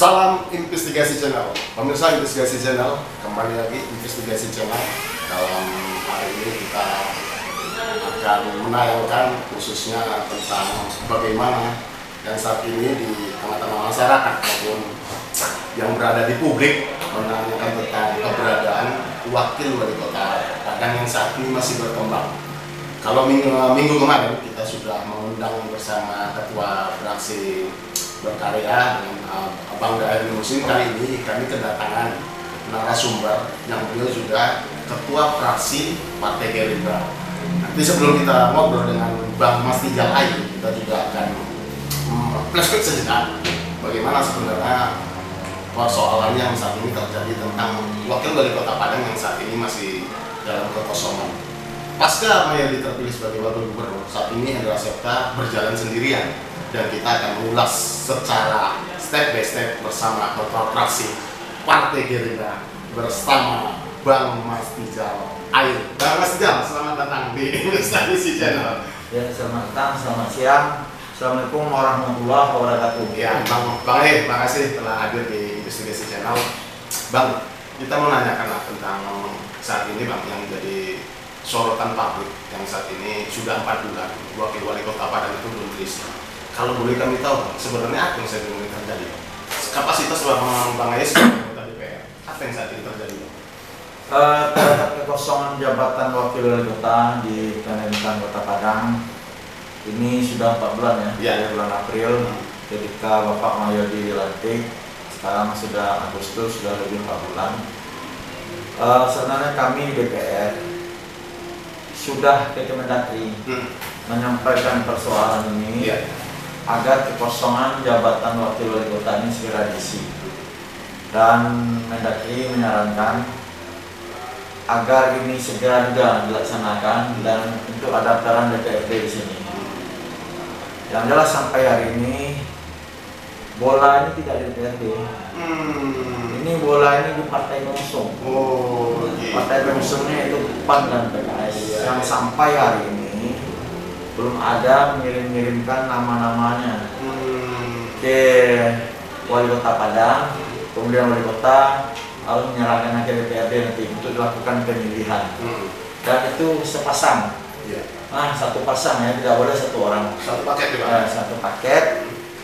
Salam Investigasi Channel, pemirsa Investigasi Channel, kembali lagi Investigasi Channel. Dalam hari ini kita akan menayangkan khususnya tentang bagaimana dan saat ini di tengah-tengah masyarakat maupun yang berada di publik menanyakan tentang keberadaan wakil wali kota Padang yang saat ini masih berkembang. Kalau minggu, minggu kemarin kita sudah mengundang bersama ketua fraksi berkarya dengan uh, Bang Daerah Muslim kali ini kami kedatangan narasumber yang beliau juga ketua fraksi Partai Gerindra. Nanti sebelum kita ngobrol dengan Bang Mas Tijal Ayu, kita juga akan um, flashback sejenak bagaimana sebenarnya persoalan yang saat ini terjadi tentang wakil wali kota Padang yang saat ini masih dalam kekosongan. Pasca Mayadi terpilih sebagai wakil gubernur, saat ini Hendra Septa berjalan sendirian dan kita akan mengulas secara step by step bersama fraksi Partai Gerindra bersama Bang Mas Tijal Air. Bang Mas Tijal, selamat datang di Investigasi Channel. Ya, selamat datang, selamat siang. Assalamualaikum warahmatullahi wabarakatuh. Ya, Bang, Bang Eh, terima kasih telah hadir di Investigasi Channel. Bang, kita mau nanyakan lah tentang saat ini Bang yang jadi sorotan publik yang saat ini sudah empat bulan wakil wali kota Padang itu belum terisi. Kalau boleh kami tahu, sebenarnya apa yang saat ini terjadi? Kapasitas Bang Bang Ayes anggota DPR, apa yang saat ini terjadi? Eh, terhadap kekosongan jabatan wakil wali kota di pemerintahan Kota Padang ini sudah empat bulan ya, Iya. dari bulan April ketika Bapak Mahyadi dilantik. Sekarang sudah Agustus, sudah lebih empat bulan. Eh, sebenarnya kami di DPR sudah ke Kemendagri Hmm. menyampaikan persoalan ini Iya. Agar kekosongan jabatan wakil wali kota ini segera diisi dan Mendagri menyarankan agar ini segera juga dilaksanakan dan untuk ada peran DPRD di sini. Yang jelas sampai hari ini bola ini tidak di DPRD. Hmm. Ini bola ini di partai pengusung. Oh. Partai pengusungnya itu PAN dan PKS Iya. yang sampai hari ini belum ada mengirim-ngirimkan nama-namanya Hmm. ke wali kota Padang, kemudian wali kota harus menyerahkan ke DPRD nanti untuk dilakukan pemilihan. Hmm. Dan itu sepasang, Iya. ah satu pasang ya, tidak boleh satu orang. Satu paket Bang? Eh, satu paket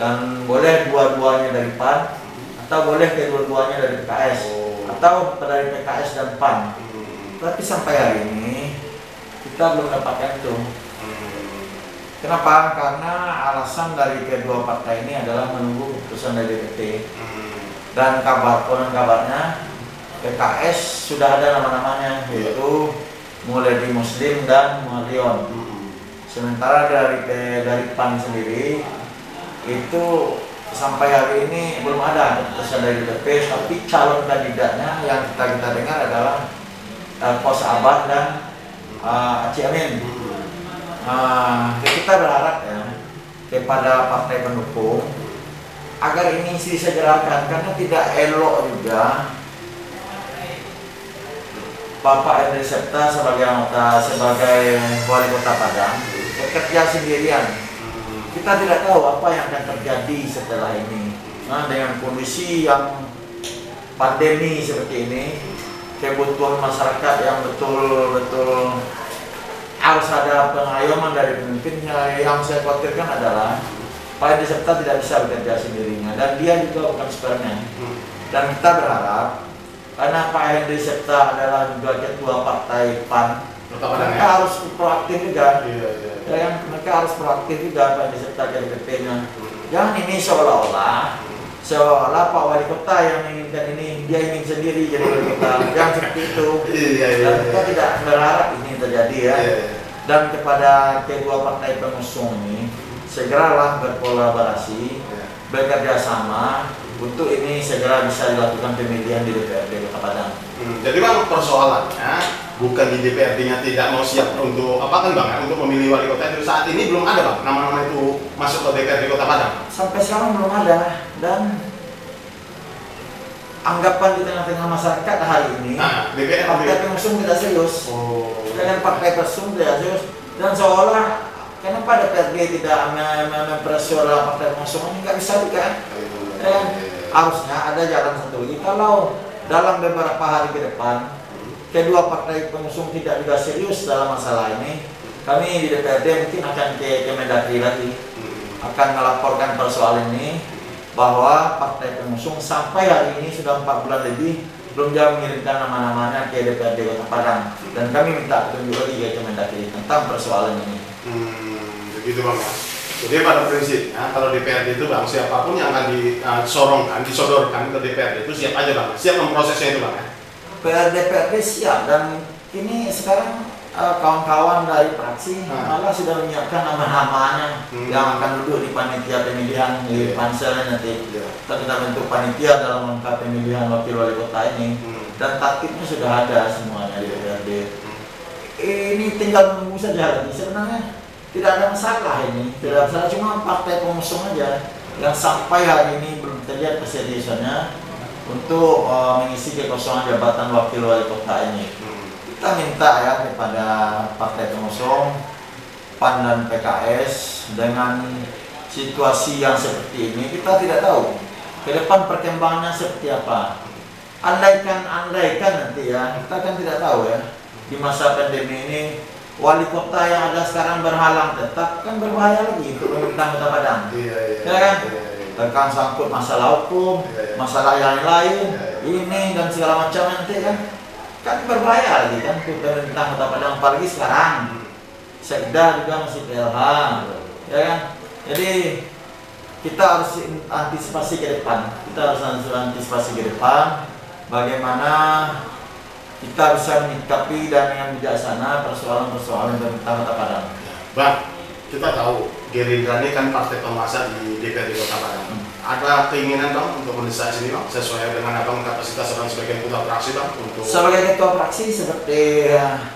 dan boleh dua-duanya dari PAN atau boleh kedua-duanya dari PKS Oh. atau dari PKS dan PAN. Hmm. Tapi sampai hari ini kita belum dapatkan itu. Kenapa? Karena alasan dari kedua partai ini adalah menunggu keputusan dari DPT. Hmm. dan kabar konon kabarnya PKS sudah ada nama-namanya yaitu Muledi Muslim dan Mualion. Hmm. Sementara dari dari PAN sendiri itu sampai hari ini belum ada keputusan dari DP tapi calon kandidatnya yang kita kita dengar adalah uh, Kos Abad dan uh, Aci Amin. Hmm. Nah, kita berharap ya kepada partai pendukung agar ini disegerakan karena tidak elok juga Bapak Endri Septa sebagai anggota sebagai wali kota Padang bekerja sendirian. Kita tidak tahu apa yang akan terjadi setelah ini. Nah, dengan kondisi yang pandemi seperti ini, kebutuhan masyarakat yang betul-betul harus ada pengayoman dari pemimpinnya. Yang saya khawatirkan adalah Pak Edi Septa tidak bisa bekerja sendirinya dan dia juga bukan superman. Hmm. Dan kita berharap karena Pak Edi Septa adalah juga ketua partai PAN, mereka ya? harus proaktif juga. Iya, iya. Ya, kan? mereka harus proaktif juga Pak Edi Septa DPP-nya. Hmm. Jangan ini seolah-olah seolah Pak Wali Kota yang menginginkan ini dia ingin sendiri jadi wali kota. Jangan seperti itu. Iya, iya, Dan iya. kita tidak berharap ini terjadi ya. Iya, iya. Dan kepada kedua partai pengusung ini segeralah berkolaborasi, Iya. bekerja sama untuk ini segera bisa dilakukan pemilihan di DPRD Kota Padang. Hmm, Jadi bang persoalannya bukan di DPRD-nya tidak mau siap untuk apa kan bang ya, untuk memilih wali kota itu saat ini belum ada bang nama-nama itu masuk ke DPRD Kota Padang. Sampai sekarang belum ada dan anggapan di tengah-tengah masyarakat hari ini Nah DPRD. partai pengusung tidak serius. Oh. Dengan partai pengusung tidak serius dan seolah kenapa DPRD tidak me- me- mempersuara partai pengusung ini nggak bisa juga Iya, Eh, iya, harusnya ada jalan satu lagi kalau dalam beberapa hari ke depan kedua partai pengusung tidak juga serius dalam masalah ini kami di DPRD mungkin akan ke Kemendagri lagi. Akan melaporkan persoalan ini bahwa partai pengusung sampai hari ini sudah empat bulan lebih belum dia mengirimkan nama-namanya ke DPRD Kota Padang dan kami minta petunjuk lagi ke Kemendagri tentang persoalan ini. Hmm, begitu bang ya. Jadi pada prinsipnya kalau DPRD itu bang siapa pun yang akan disorongkan, disodorkan ke DPRD itu siap aja bang, siap memprosesnya itu bang ya. PRD DPRD siap dan ini sekarang eh, kawan-kawan dari fraksi Hmm. malah sudah menyiapkan nama-namanya Hmm. yang akan duduk di panitia pemilihan di Iya. pansel nanti Iya. kita bentuk panitia dalam rangka pemilihan wakil wali kota ini Hmm. dan tatipnya sudah ada semuanya di DPRD Hmm. ini tinggal menunggu saja lagi sebenarnya tidak ada masalah ini tidak ada masalah cuma partai pengusung aja yang sampai hari ini belum terlihat keseriusannya untuk eh, mengisi kekosongan jabatan wakil wali kota ini Hmm. Kita minta ya kepada partai pengusung PAN dan PKS dengan situasi yang seperti ini kita tidak tahu ke depan perkembangannya seperti apa andaikan andaikan nanti ya kita kan tidak tahu ya di masa pandemi ini wali kota yang ada sekarang berhalang tetap kan berbahaya lagi untuk pemerintah kota Padang Iya, iya. Ya kan? Iya, iya. tekan sangkut masalah hukum, Iya, iya. masalah yang lain, Iya, iya. ini dan segala macam nanti kan kan berbahaya lagi kan pemerintah Kota Padang apalagi sekarang Hmm. Sekda juga masih PLH, ya kan? Jadi kita harus antisipasi ke depan, kita harus antisipasi ke depan bagaimana kita bisa menyikapi dan dengan bijaksana persoalan-persoalan pemerintah Kota Padang. Bang, kita tahu Gerindra ini kan partai penguasa di DPRD Kota Padang. Ada keinginan bang untuk mendesak sini bang, sesuai dengan abang kapasitas abang sebagai ketua fraksi bang untuk Sebagai ketua fraksi seperti ya,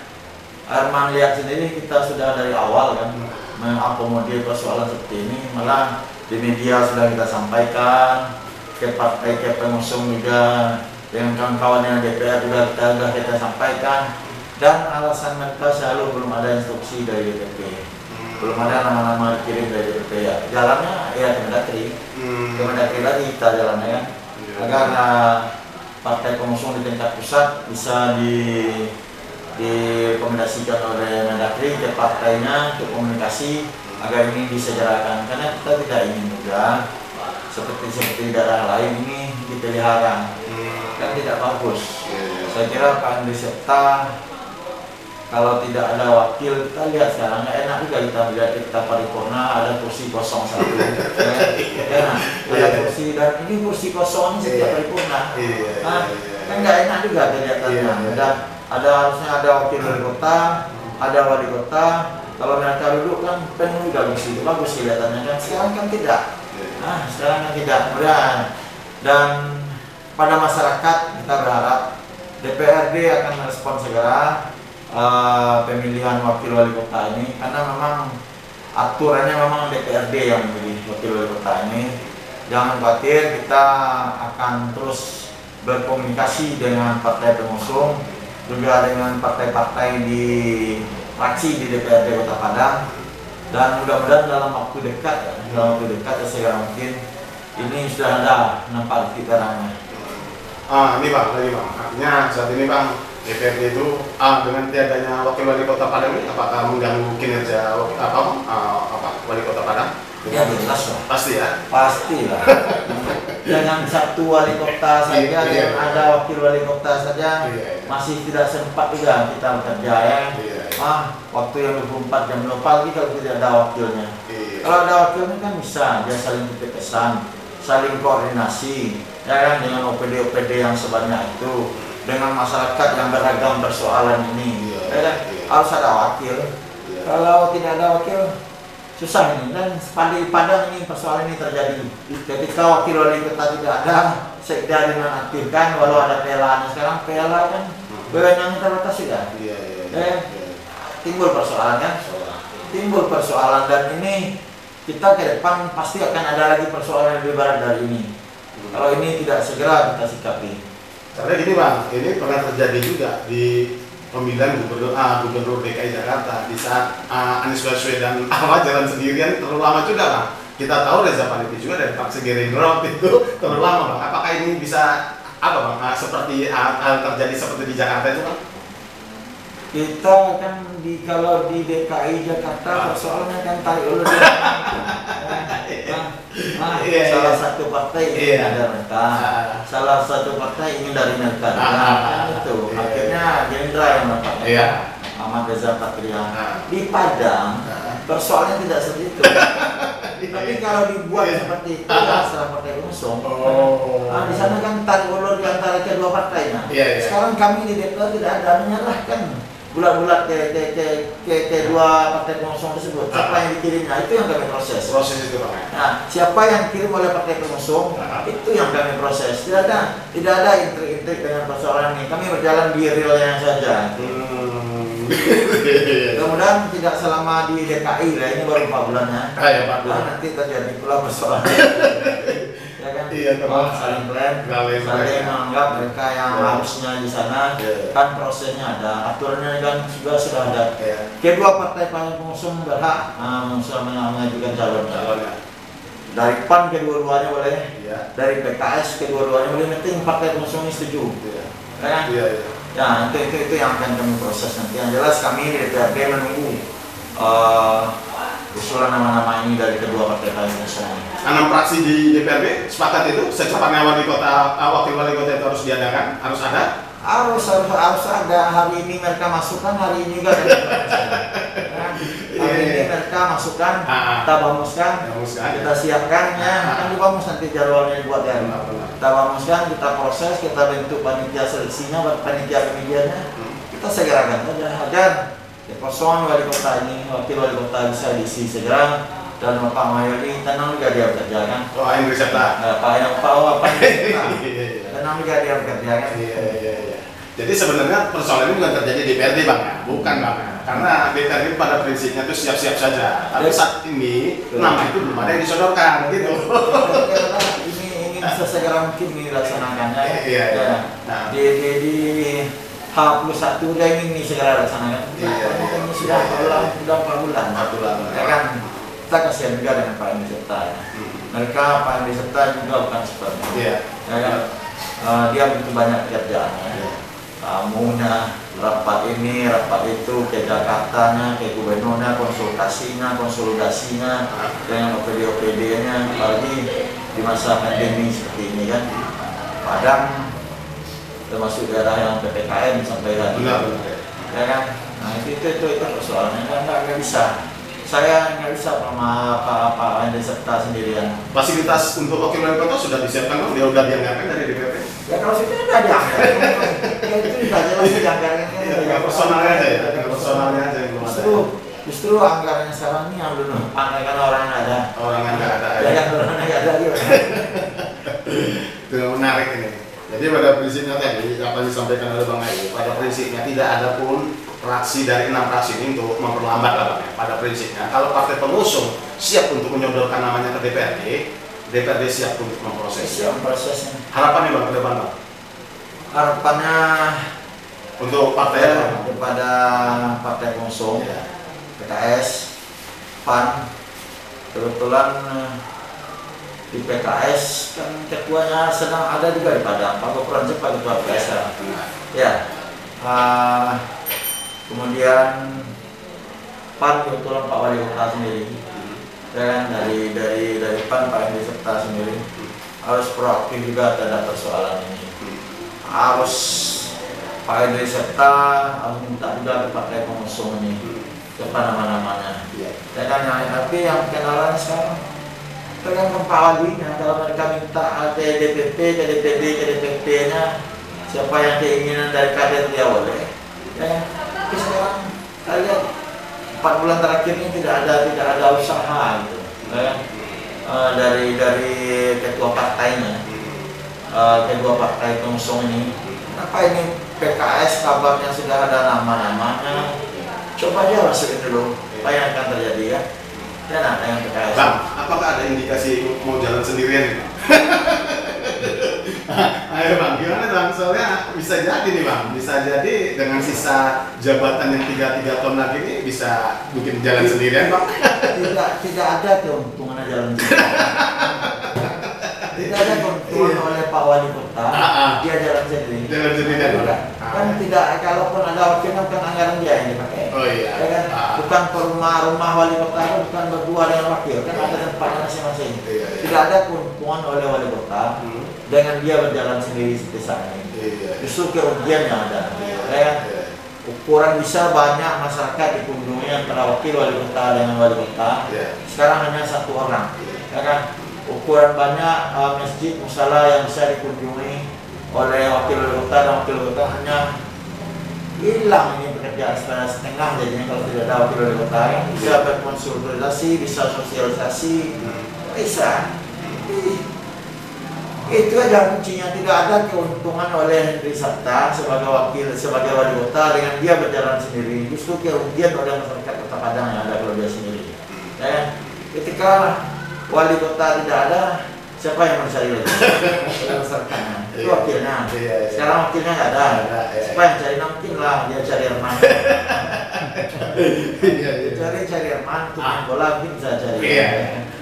Arman lihat sendiri kita sudah dari awal kan mengakomodir persoalan seperti ini. Malah di media sudah kita sampaikan ke partai ke pengusung juga dengan kawan-kawan yang DPR juga kita sudah kita sampaikan. Dan alasan mereka selalu belum ada instruksi dari DPP belum ada nama-nama dikirim dari DPP ya jalannya ya Kemendagri Hmm. Lagi kita jalannya Iya. agar uh, partai pengusung di tingkat pusat bisa di direkomendasikan oleh Mendagri ke partainya untuk komunikasi agar ini disegerakan karena kita tidak ingin juga seperti seperti daerah lain ini dipelihara Hmm. kan tidak bagus Iya, iya. saya kira Pak Andri Septa kalau tidak ada wakil kita lihat sekarang nggak enak juga kita melihat kita paripurna ada kursi kosong satu ya, ya, ada kursi dan ini kursi kosong ini setiap Iya. paripurna Iya, Nah, iya, kan iya. nggak enak juga kelihatannya. Iya, iya. Ada ada harusnya ada wakil wali kota, ada wali kota. Kalau mereka duduk kan penuh juga kursi itu bagus kelihatannya kan. Sekarang kan tidak. Iya. Nah, sekarang kan tidak. Kemudian dan pada masyarakat kita berharap DPRD akan merespon segera eh, pemilihan wakil wali kota ini karena memang aturannya memang DPRD yang memilih wakil wali kota ini. Jangan khawatir kita akan terus berkomunikasi dengan partai pengusung juga dengan partai-partai di fraksi di DPRD Kota Padang dan mudah-mudahan dalam waktu dekat dalam waktu dekat ya segera mungkin ini sudah ada nampak titik terangnya. Ah, ini bang, lagi bang. Artinya saat ini bang, DPRD itu ah, dengan tiadanya wakil wali kota Padang ini apakah mengganggu kinerja apa Bang? Ah, apa wali kota Padang? Ya jelas lah, Pasti ya. pasti lah. Dengan satu wali kota saja, Iya, iya. dengan ada wakil wali kota saja, Iya, iya. masih tidak sempat juga kita bekerja ya. Iya, iya. Ah, waktu yang 24 jam lupa lagi kalau tidak ada wakilnya. Iya. Kalau ada wakilnya kan bisa dia saling titip pesan, saling koordinasi, ya kan dengan OPD-OPD yang sebanyak itu, dengan masyarakat yang beragam persoalan ini, Iya, ya iya. harus ada wakil. Iya. Kalau tidak ada wakil susah ini dan pada Padang ini persoalan ini terjadi. Ketika wakil wali kota tidak ada, sekda dinonaktifkan walau ada PLA. Nah, sekarang PLA kan wewenangnya terbatas juga. Iya, iya, Ya. iya. Timbul persoalan kan? timbul persoalan dan ini kita ke depan pasti akan ada lagi persoalan yang lebih berat dari ini. Kalau ini tidak segera kita sikapi. Karena gini bang, ini pernah terjadi juga di pemilihan gubernur ah, gubernur DKI Jakarta di saat ah, Anies Baswedan awal jalan sendirian terlalu lama juga bang. kita tahu Reza Panipi juga dari fraksi Gerindra itu terlalu lama bang. Apakah ini bisa apa bang? Ah, seperti hal terjadi seperti di Jakarta itu kan? kita kan di kalau di DKI Jakarta Ah. persoalannya kan tarik ulur. Nah, nah, Iya, salah iya. satu partai ingin Iya. ada mereka Ah. salah satu partai ingin dari mereka Ah, ah, nah, ah. itu Iya. akhirnya Gerindra yang mendapatkan Iya. Ahmad Reza Patria Ah. di Padang Ah. persoalannya tidak seperti itu tapi kalau dibuat Iya. seperti itu Ah. ya setelah partai pengusung Oh. Nah, di sana kan tarik ulur di antara kedua partai. Nah, Iya, iya. sekarang kami di DPR tidak ada menyerahkan bulat-bulat ke, ke, ke, ke, kedua partai pengusung tersebut. Siapa Ah. yang dikirimnya itu yang kami proses. Proses itu bang. Nah, siapa yang kirim oleh partai pengusung Ah. itu yang kami proses. Tidak ada, tidak ada intrik-intrik dengan persoalan ini. Kami berjalan di realnya saja. Hmm. Mudah-mudahan tidak selama di DKI lah. Ini baru 4 bulannya. Ah, ya, Pak. Nah, nanti terjadi pula persoalan. ya kan? Iya, teman. Oh, saling klaim, Saling saling menganggap mereka yang Ya. harusnya di sana Ya. kan prosesnya ada, aturannya kan juga sudah ada. Ya. Kedua partai pengusung berhak uh, mengajukan calon. Calonnya. Dari PAN kedua-duanya boleh, Iya. dari PKS kedua-duanya boleh, penting partai pengusung ini setuju. Iya. Ya kan? Iya. iya. Ya, itu, itu, itu yang akan kami proses nanti. Yang jelas kami di DPRD menunggu uh, usulan nama-nama ini dari kedua partai pengusung ini. enam fraksi di DPRD sepakat itu secepatnya wali kota ah, wakil wali kota itu harus diadakan harus ada harus harus harus ada hari ini mereka masukkan hari ini juga ada Ya, hari ini mereka masukkan Ah, ah. kita bamuskan Bamuskan. kita siapkan ya Ah. kan dibamus nanti jadwalnya dibuat ya Benar, benar. kita bamuskan kita proses kita bentuk panitia seleksinya panitia pemilihannya Hmm. kita segerakan saja agar kekosongan wali kota ini wakil wali kota bisa diisi segera dan Bapak Mayoli tenang juga dia bekerja kan oh Indri Septa Nah, Pak yang Pak Pak Iya, iya. tenang juga dia bekerja kan Iya, iya, iya. Jadi sebenarnya persoalan ini bukan terjadi di DPRD bang ya, bukan bang. Karena DPRD pada prinsipnya itu siap-siap saja. Tapi saat ini nama itu belum ada yang disodorkan gitu. ini ingin sesegera mungkin ini dilaksanakannya Iya, iya. ya. Nah. di di di H udah ini segera dilaksanakan Iya, iya. Nah, ini sudah Iya, iya. sudah empat bulan Empat bulan. ya kan kita kasihan juga dengan Pak Andi Serta ya. Hmm. mereka Pak Andi Serta juga bukan seperti Iya. ya kan Eh, dia begitu banyak kerjaannya Iya. tamunya rapat ini rapat itu ke Jakarta-nya ke gubernurnya konsultasinya konsolidasinya dengan OPD OPD-nya apalagi di masa pandemi seperti ini kan Padang termasuk daerah yang PPKM sampai ini. benar. ya kan nah itu itu itu, itu persoalannya kan nggak nggak bisa saya nggak bisa sama apa apa Andi serta sendirian Fasilitas untuk wakil wali kota sudah disiapkan bang, dia udah dianggarkan dari DPRD. ya kalau situ udah dianggarkan ya itu udah jelas dianggarkan kan Iya, tinggal personalnya aja ya, personalnya aja yang belum ada. justru anggarannya sekarang ini yang belum anggaran orang yang ada Orang yang nggak ada. ya Ya. kan orang yang nggak ada gimana Itu yang menarik ini. Jadi pada prinsipnya tadi apa yang disampaikan oleh Bang Ayu, pada prinsipnya tidak ada pun fraksi dari enam fraksi ini untuk memperlambat lah Bang ya. Pada prinsipnya kalau partai pengusung siap untuk menyodorkan namanya ke DPRD, DPRD siap untuk memproses. siap prosesnya Harapannya Bang ke depan Bang harapannya untuk partai ya, kepada partai pengusung Ya. PKS PAN kebetulan di PKS kan ketuanya sedang ada juga di Padang Pak. Gopran Cepat ketua PKS ya. Ya. Ah, kemudian PAN kebetulan Pak Wali Kota sendiri. Ya kan dari dari dari PAN Pak Andi Serta sendiri. Harus proaktif juga terhadap persoalan ini. Harus Pak Andi Serta harus minta juga ke partai pengusung ini. Ke nama-namanya ya kan tapi yang kenalan sekarang tergantung Pak Walinya kalau mereka minta ke DPP ke DPD ke DPP nya siapa yang keinginan dari kader dia boleh. Ya tapi sekarang kalian empat bulan terakhir ini tidak ada tidak ada usaha gitu ya? Eh, dari dari ketua partainya eh, kedua partai pengusung ini kenapa ini PKS kabarnya sudah ada nama-namanya? Coba aja masukin dulu apa yang akan terjadi ya dan ada yang PKS Bang, apakah ada indikasi mau jalan sendirian? Ayo bang, gimana bang? Soalnya bisa jadi nih bang, bisa jadi dengan sisa jabatan yang tiga tiga tahun lagi ini bisa bikin jalan sendirian bang. tidak tidak ada keuntungan jalan sendiri. tidak ada keuntungan Iya. oleh Pak Wali Kota, Ah, ah. dia jalan sendiri. Jalan sendirian. Tidak. Kan tidak, kalaupun ada wakilnya bukan anggaran dia yang dipakai. Oh iya. Ya kan? Ah. Bukan per rumah rumah wali kota itu bukan berdua dengan wakil, kan ada tempatnya masing-masing. Iya, iya. Tidak ada keuntungan oleh wali kota Hmm. dengan dia berjalan sendiri seperti saat ini. Iya. Justru kerugian yang ada. Iya. Ya kan? Iya. Ukuran bisa banyak masyarakat dikunjungi antara wakil wali kota dengan wali kota. Iya. Sekarang hanya satu orang, ya kan? Ukuran banyak uh, masjid musala yang bisa dikunjungi oleh wakil dan wakil kota hanya hilang ini pekerjaan setengah setengah jadinya kalau tidak ada wakil kota yang bisa berkonsultasi, bisa sosialisasi, bisa. Itu aja kuncinya tidak ada keuntungan oleh Hendri Sabta sebagai wakil sebagai wali kota dengan dia berjalan sendiri justru kerugian oleh masyarakat kota Padang yang ada kalau dia sendiri. Dan ketika wali kota tidak ada siapa yang mencari lagi? Masyarakatnya. Itu Iya. wakilnya. Iya, iya. Sekarang wakilnya nggak ada. Iya. Yang cari mungkin lah dia cari Herman. Iya, iya. cari cari Herman, main bola mungkin bisa cari. Iya.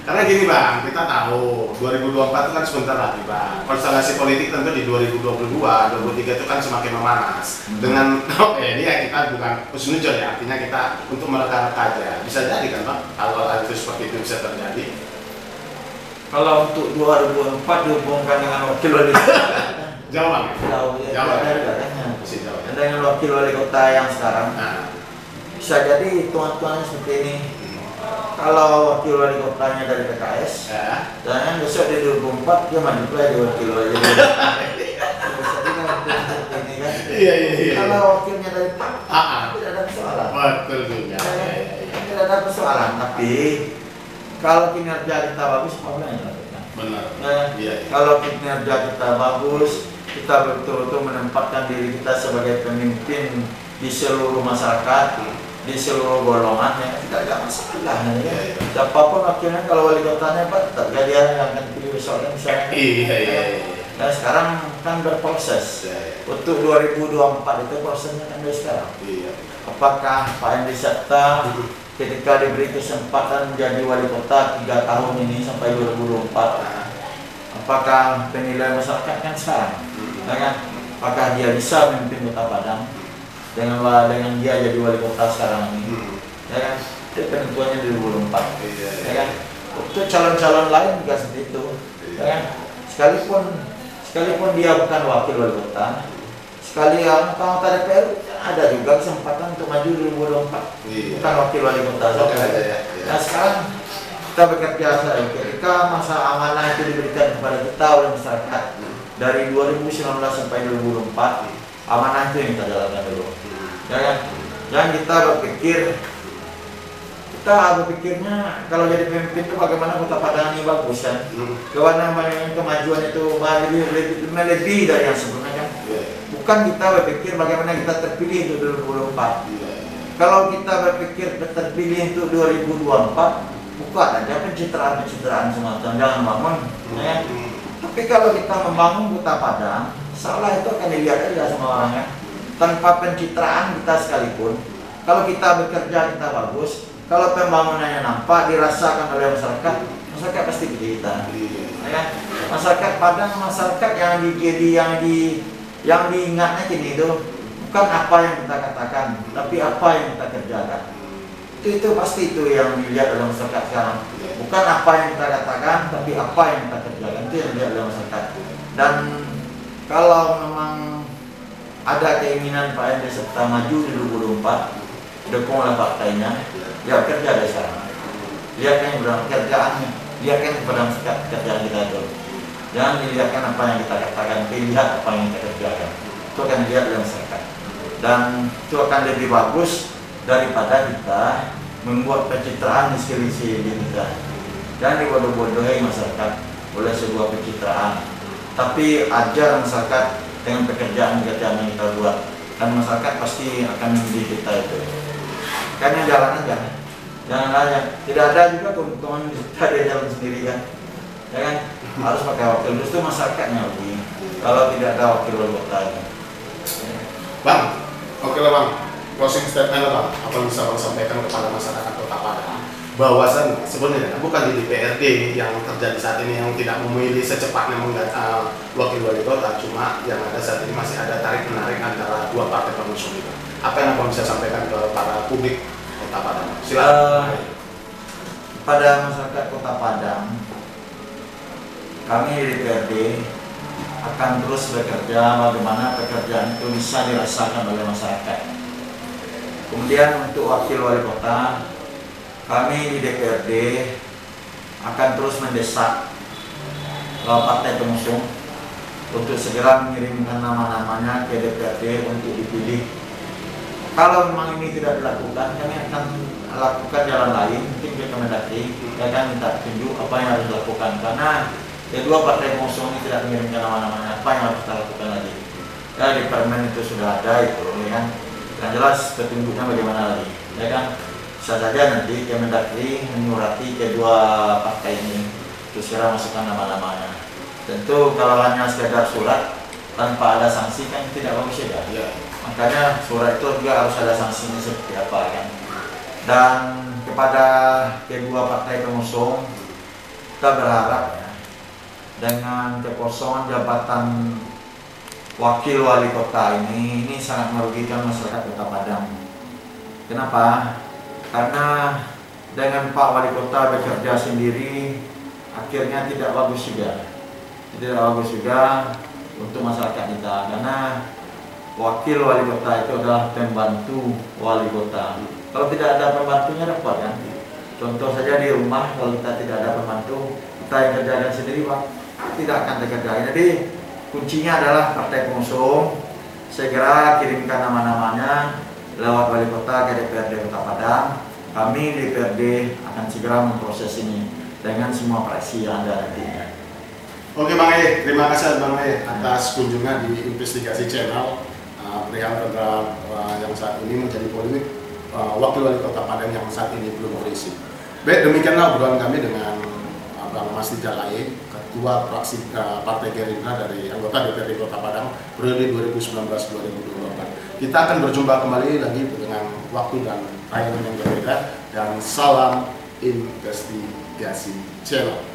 Karena gini bang, kita tahu 2024 itu kan sebentar lagi bang. Konstelasi politik tentu di 2022, 2023 itu kan semakin memanas. Hmm. Dengan oh, eh, ini ya kita bukan usnujon ya, artinya kita untuk mereka-reka aja. Bisa jadi kan bang, kalau hal itu seperti itu bisa terjadi. Kalau untuk 2004 dihubungkan dengan wakil wali kota. Jauh bang. Jauh ya, Jauh. tidak ada katanya. Masih jauh. Dan dengan wakil wali kota yang sekarang Nah, bisa jadi tuan-tuannya seperti ini. Kalau wakil wali kotanya dari PKS, ya. dan besok di 2004 dia maju jadi wakil wali kota. Iya iya iya. Kalau wakilnya dari PAN, Ah, ah. tidak ada persoalan. betul juga. Iya, iya, iya. Tidak ada persoalan, tapi kalau kinerja kita bagus, apa yang dilakukan? Benar. Ya, Iya. iya. kalau kinerja kita bagus, kita betul-betul menempatkan diri kita sebagai pemimpin di seluruh masyarakat, di seluruh golongan ya tidak ada masalah ya. Iya, iya. Siapa pun wakilnya kalau wali kotanya Pak, tetap jadi yang akan dipilih besok kan misalnya. Iya iya iya. Nah sekarang kan berproses. Iya, iya. Untuk 2024 itu prosesnya kan dari sekarang. Iya. Apakah Pak Henry Septa ketika diberi kesempatan menjadi wali kota tiga tahun ini sampai 2024 apakah penilaian masyarakat kan sekarang? Ya kan apakah dia bisa memimpin kota Padang dengan dengan dia jadi wali kota sekarang ini? Hmm. ya kan? Itu penentuannya di 2024 Iya. ya kan? untuk calon-calon lain juga seperti itu. Ya kan? Sekalipun sekalipun dia bukan wakil wali kota sekali yang anggota DPR ada juga kesempatan untuk maju di 2024 Iya. bukan wakil wali kota saja. ya, ya. Nah sekarang kita bekerja saja ketika masa amanah itu diberikan kepada kita oleh masyarakat dari 2019 sampai 2024 amanah itu yang kita jalankan dulu ya kan jangan kita berpikir kita berpikirnya kalau jadi pemimpin itu bagaimana kota Padang ini bagus kan Hmm. Yang kemajuan itu lebih, lebih, melebihi dari yang sebelumnya kan Iya. Bukan kita berpikir bagaimana kita terpilih untuk 2024 Iya. kalau kita berpikir terpilih untuk 2024 bukan aja pencitraan-pencitraan semacam jangan bangun ya. Hmm. tapi kalau kita membangun kota Padang salah itu akan dilihat aja sama orang ya tanpa pencitraan kita sekalipun kalau kita bekerja kita bagus kalau pembangunannya nampak dirasakan oleh masyarakat masyarakat pasti pilih kita Iya. ya masyarakat Padang masyarakat yang di yang di yang diingatnya kini itu bukan apa yang kita katakan tapi apa yang kita kerjakan. Itu itu pasti itu yang dilihat oleh masyarakat sekarang. Bukan apa yang kita katakan tapi apa yang kita kerjakan itu yang dilihat oleh masyarakat dan kalau memang ada keinginan Pak Ende serta maju di 2024 dukung oleh partainya ya kerja dari sekarang lihatkan yang berang kerjaannya. Lihatkan kepada masyarakat kerjaan kita itu jangan dilihatkan apa yang kita katakan lihat apa yang kita kerjakan itu akan dilihat oleh masyarakat dan itu akan lebih bagus daripada kita membuat pencitraan di sekeliling diri kita dan dibodoh-bodohi masyarakat oleh sebuah pencitraan. Tapi ajar masyarakat dengan pekerjaan-pekerjaan yang kita buat. Dan masyarakat pasti akan memilih kita itu. Karena jalan aja. Jangan aja. Tidak ada juga keuntungan kita dia jalan sendiri kan? Ya kan harus pakai wakil justru masyarakatnya lebih kalau tidak ada wakil ini. Bang, oke lah bang. Closing statement lah bang. Apa yang bisa bang sampaikan kepada masyarakat Kota Padang? Bahwasan sebenarnya bukan di DPRD yang terjadi saat ini yang tidak memilih secepatnya mengganti uh, wakil wali kota, cuma yang ada saat ini masih ada tarik menarik antara dua partai pengusung itu. Apa yang abang bisa sampaikan ke para publik Kota Padang? Silakan. Eh, pada masyarakat Kota Padang, kami di DPRD akan terus bekerja bagaimana pekerjaan itu bisa dirasakan oleh masyarakat. Kemudian untuk wakil wali kota, kami di DPRD akan terus mendesak partai pengusung untuk segera mengirimkan nama-namanya ke DPRD untuk dipilih. Kalau memang ini tidak dilakukan, kami akan lakukan jalan lain, mungkin ke Kemendagri, kita akan minta petunjuk apa yang harus dilakukan karena kedua partai pengusung ini tidak mengirimkan nama-namanya, apa yang harus kita lakukan lagi? Ya di permen itu sudah ada itu, ya kan? Yang jelas petunjuknya bagaimana lagi, ya kan? bisa saja nanti Kemendagri menyurati kedua partai ini untuk segera masukkan nama-namanya. Tentu kalau hanya sekedar surat tanpa ada sanksi kan tidak bagus ya. Ya. Makanya surat itu juga harus ada sanksinya seperti apa kan. Dan kepada kedua partai pengusung kita berharap ya dengan kekosongan jabatan wakil wali kota ini ini sangat merugikan masyarakat Kota Padang. Kenapa? Karena dengan Pak Wali Kota bekerja sendiri akhirnya tidak bagus juga. Tidak bagus juga untuk masyarakat kita karena wakil wali kota itu adalah pembantu wali kota. Kalau tidak ada pembantunya repot kan? Contoh saja di rumah kalau kita tidak ada pembantu, kita yang kerjakan sendiri Pak, tidak akan terkerjakan. Jadi kuncinya adalah partai pengusung segera kirimkan nama-namanya lewat wali kota ke DPRD Kota Padang. Kami di DPRD akan segera memproses ini dengan semua praksi yang ada nantinya. Oke Bang E, terima kasih Bang E atas kunjungan di investigasi channel uh, perihal tentang uh, yang saat ini menjadi polemik uh, wakil wali kota Padang yang saat ini belum berisi. Baik, demikianlah obrolan kami dengan Bang Mas Dijalaye, Ketua Fraksi uh, Partai Gerindra dari anggota DPRD Kota Padang periode 2019-2024. Kita akan berjumpa kembali lagi dengan waktu dan tayangan yang berbeda dan salam investigasi channel.